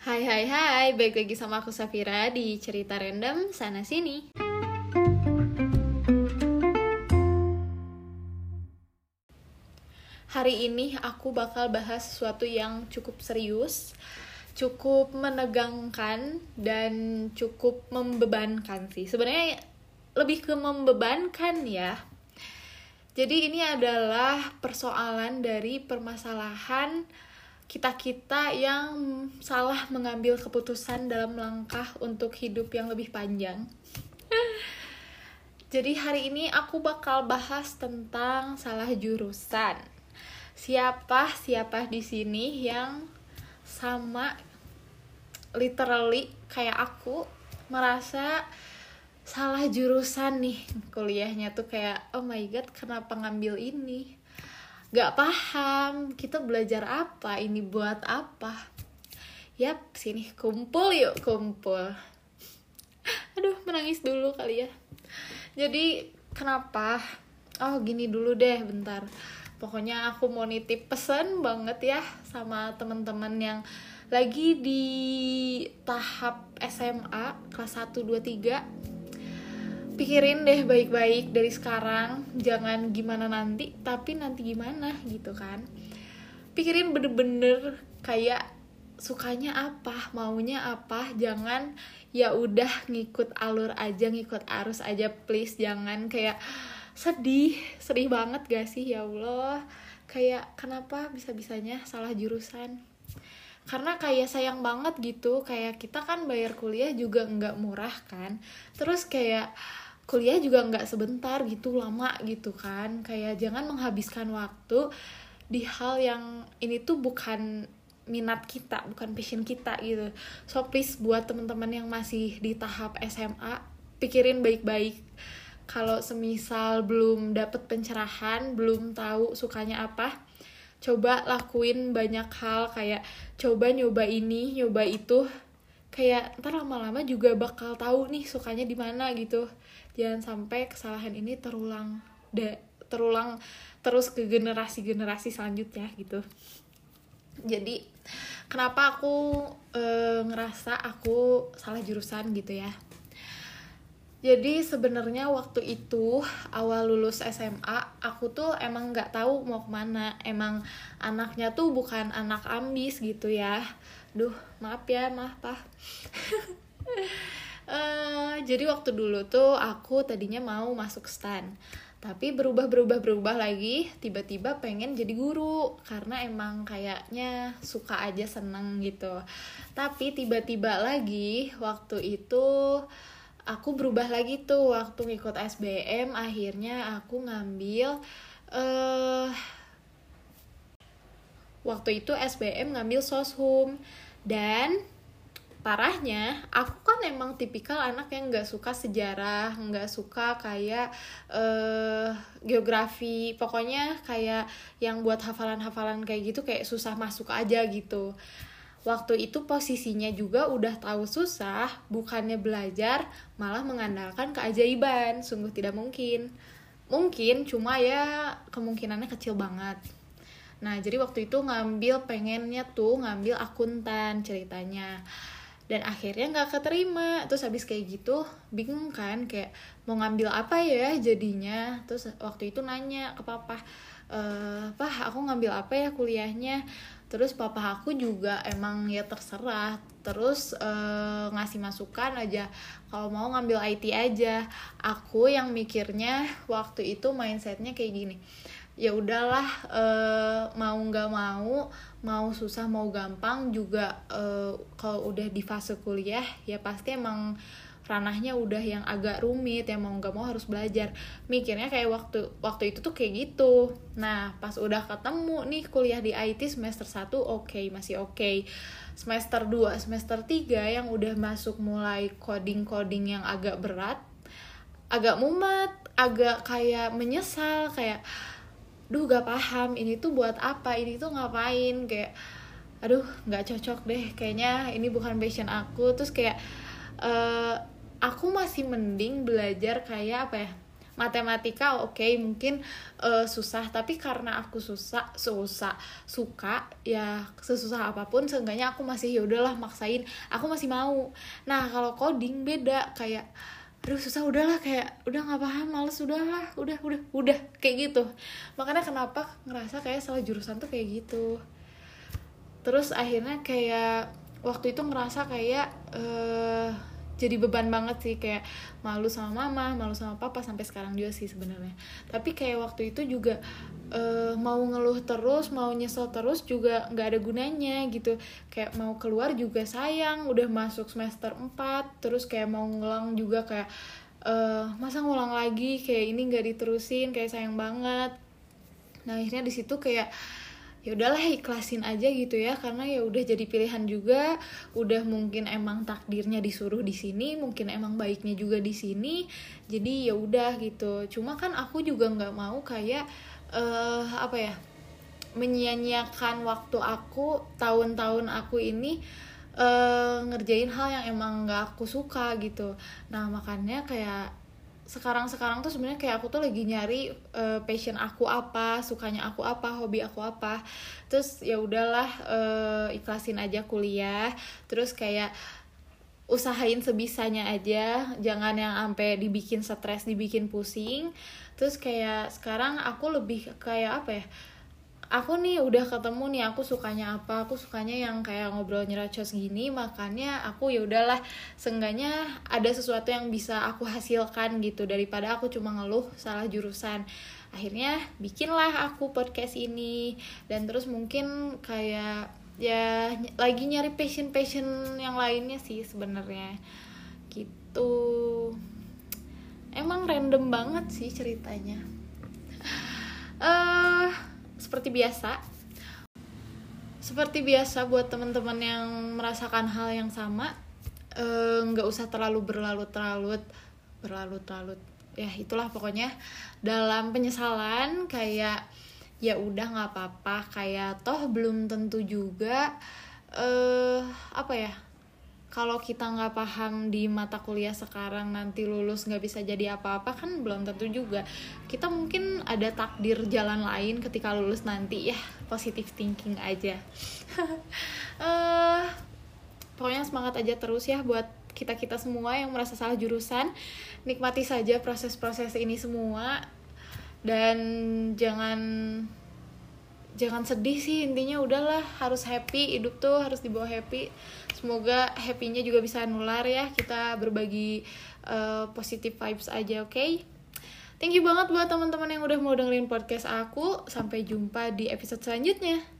Hai hai hai, baik lagi sama aku Safira di cerita random sana sini. Hari ini aku bakal bahas sesuatu yang cukup serius, cukup menegangkan dan cukup membebankan sih. Sebenarnya lebih ke membebankan ya. Jadi ini adalah persoalan dari permasalahan kita-kita yang salah mengambil keputusan dalam langkah untuk hidup yang lebih panjang. Jadi hari ini aku bakal bahas tentang salah jurusan. Siapa siapa di sini yang sama literally kayak aku merasa salah jurusan nih kuliahnya tuh kayak oh my god kenapa ngambil ini gak paham kita belajar apa ini buat apa? Yap sini kumpul yuk kumpul. Aduh menangis dulu kali ya. Jadi kenapa? Oh gini dulu deh bentar. Pokoknya aku mau nitip pesen banget ya sama teman-teman yang lagi di tahap SMA kelas 1 2 3 pikirin deh baik-baik dari sekarang. Jangan gimana nanti tapi nanti gimana gitu kan. Pikirin bener-bener kayak sukanya apa maunya apa. Jangan ya udah ngikut alur aja ngikut arus aja please. Jangan kayak sedih sedih banget gak sih? Ya Allah. Kayak kenapa bisa-bisanya salah jurusan? Karena kayak sayang banget gitu. Kayak kita kan bayar kuliah juga nggak murah kan. Terus kayak kuliah juga nggak sebentar gitu lama gitu kan. Kayak jangan menghabiskan waktu di hal yang ini tuh bukan minat kita bukan passion kita gitu. So please buat teman-teman yang masih di tahap SMA pikirin baik-baik. Kalau semisal belum dapet pencerahan belum tahu sukanya apa coba lakuin banyak hal kayak coba nyoba ini nyoba itu kayak ntar lama-lama juga bakal tahu nih sukanya di mana gitu. Jangan sampai kesalahan ini terulang de, terulang terus ke generasi-generasi selanjutnya gitu. Jadi kenapa aku e, ngerasa aku salah jurusan gitu ya? Jadi sebenarnya waktu itu awal lulus SMA aku tuh emang nggak tahu mau ke mana. Emang anaknya tuh bukan anak ambis gitu ya duh maaf ya maaf pak. Uh, jadi waktu dulu tuh aku tadinya mau masuk stan tapi berubah berubah berubah lagi tiba-tiba pengen jadi guru karena emang kayaknya suka aja seneng gitu. Tapi tiba-tiba lagi waktu itu aku berubah lagi tuh waktu ngikut SBM akhirnya aku ngambil uh, waktu itu SBM ngambil soshum dan parahnya aku kan emang tipikal anak yang nggak suka sejarah nggak suka kayak uh, geografi. Pokoknya kayak yang buat hafalan-hafalan kayak gitu kayak susah masuk aja gitu. Waktu itu posisinya juga udah tahu susah bukannya belajar malah mengandalkan keajaiban. Sungguh tidak mungkin. Mungkin cuma ya kemungkinannya kecil banget nah jadi waktu itu ngambil pengennya tuh ngambil akuntan ceritanya. Dan akhirnya nggak keterima. Terus habis kayak gitu bingung kan kayak mau ngambil apa ya jadinya? Terus waktu itu nanya ke papa e, pah aku ngambil apa ya kuliahnya? Terus papa aku juga emang ya terserah. Terus e, ngasih masukan aja kalau mau ngambil IT aja. Aku yang mikirnya waktu itu mindsetnya kayak gini ya udahlah e, mau nggak mau mau susah mau gampang juga e, kalau udah di fase kuliah ya pasti emang ranahnya udah yang agak rumit ya mau nggak mau harus belajar mikirnya kayak waktu waktu itu tuh kayak gitu nah pas udah ketemu nih kuliah di IT semester 1 oke okay, masih oke okay. semester 2 semester 3 yang udah masuk mulai coding-coding yang agak berat agak mumet agak kayak menyesal kayak duh gak paham ini tuh buat apa ini tuh ngapain kayak aduh nggak cocok deh kayaknya ini bukan passion aku. Terus kayak uh, aku masih mending belajar kayak apa ya matematika oke okay, mungkin uh, susah tapi karena aku susah susah suka ya sesusah apa pun seenggaknya aku masih ya udahlah maksain. Aku masih mau. Nah kalau coding beda kayak aduh susah udahlah kayak udah nggak paham males udahlah udah udah udah kayak gitu. Makanya kenapa ngerasa kayak salah jurusan tuh kayak gitu. Terus akhirnya kayak waktu itu ngerasa kayak uh, jadi beban banget sih kayak malu sama mama malu sama papa sampai sekarang juga sih sebenarnya. Tapi kayak waktu itu juga uh, mau ngeluh terus mau nyesel terus juga nggak ada gunanya gitu. Kayak mau keluar juga sayang udah masuk semester 4 terus kayak mau ngulang juga kayak uh, masa ngulang lagi kayak ini nggak diterusin kayak sayang banget. Nah akhirnya di situ kayak ya udahlah ikhlasin aja gitu ya karena ya udah jadi pilihan juga. Udah mungkin emang takdirnya disuruh di sini mungkin emang baiknya juga di sini. Jadi ya udah gitu. Cuma kan aku juga nggak mau kayak uh, apa ya menyia-nyiakan waktu aku tahun-tahun aku ini uh, ngerjain hal yang emang nggak aku suka gitu. Nah makanya kayak sekarang sekarang tuh sebenarnya kayak aku tuh lagi nyari uh, passion aku apa sukanya aku apa hobi aku apa. Terus ya udahlah uh, ikhlasin aja kuliah. Terus kayak usahain sebisanya aja. Jangan yang sampai dibikin stres dibikin pusing. Terus kayak sekarang aku lebih kayak apa ya aku nih udah ketemu nih aku sukanya apa? Aku sukanya yang kayak ngobrol nyeracos gini makanya aku ya udahlah seenggaknya ada sesuatu yang bisa aku hasilkan gitu daripada aku cuma ngeluh salah jurusan. Akhirnya bikinlah aku podcast ini dan terus mungkin kayak ya lagi nyari passion passion yang lainnya sih sebenarnya. Gitu. Emang random banget sih ceritanya. Eh uh, seperti biasa. Seperti biasa buat teman-teman yang merasakan hal yang sama eh, nggak uh, usah terlalu berlarut-larut berlarut-larut. Ya itulah pokoknya. Dalam penyesalan kayak ya udah nggak apa-apa. Kayak toh belum tentu juga eh apa ya kalau kita nggak paham di mata kuliah sekarang nanti lulus nggak bisa jadi apa-apa kan belum tentu juga. Kita mungkin ada takdir jalan lain ketika lulus nanti ya positive thinking aja. Uh, pokoknya semangat aja terus ya buat kita kita semua yang merasa salah jurusan. Nikmati saja proses-proses ini semua. Dan jangan jangan sedih sih intinya udahlah harus happy hidup tuh harus dibawa happy. Semoga happynya juga bisa nular ya kita berbagi uh, positive vibes aja oke? Okay? thank you banget buat teman-teman yang udah mau dengerin podcast aku. Sampai jumpa di episode selanjutnya